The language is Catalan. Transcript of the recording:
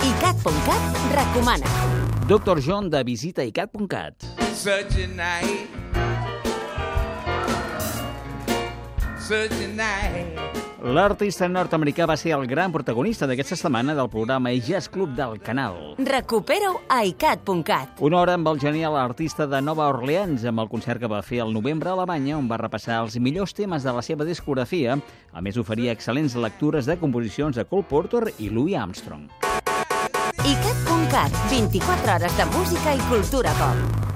ICAT.cat recomana. Doctor John de visita icat.cat. Such a night. L'artista nord-americà va ser el gran protagonista d'aquesta setmana del programa Jazz Club del canal. Recupera-ho a ICAT.cat. Una hora amb el genial artista de Nova Orleans, amb el concert que va fer al novembre a Alemanya, on va repassar els millors temes de la seva discografia. A més, oferia excel·lents lectures de composicions de Cole Porter i Louis Armstrong. ICAT.cat. 24 hores de música i cultura pop.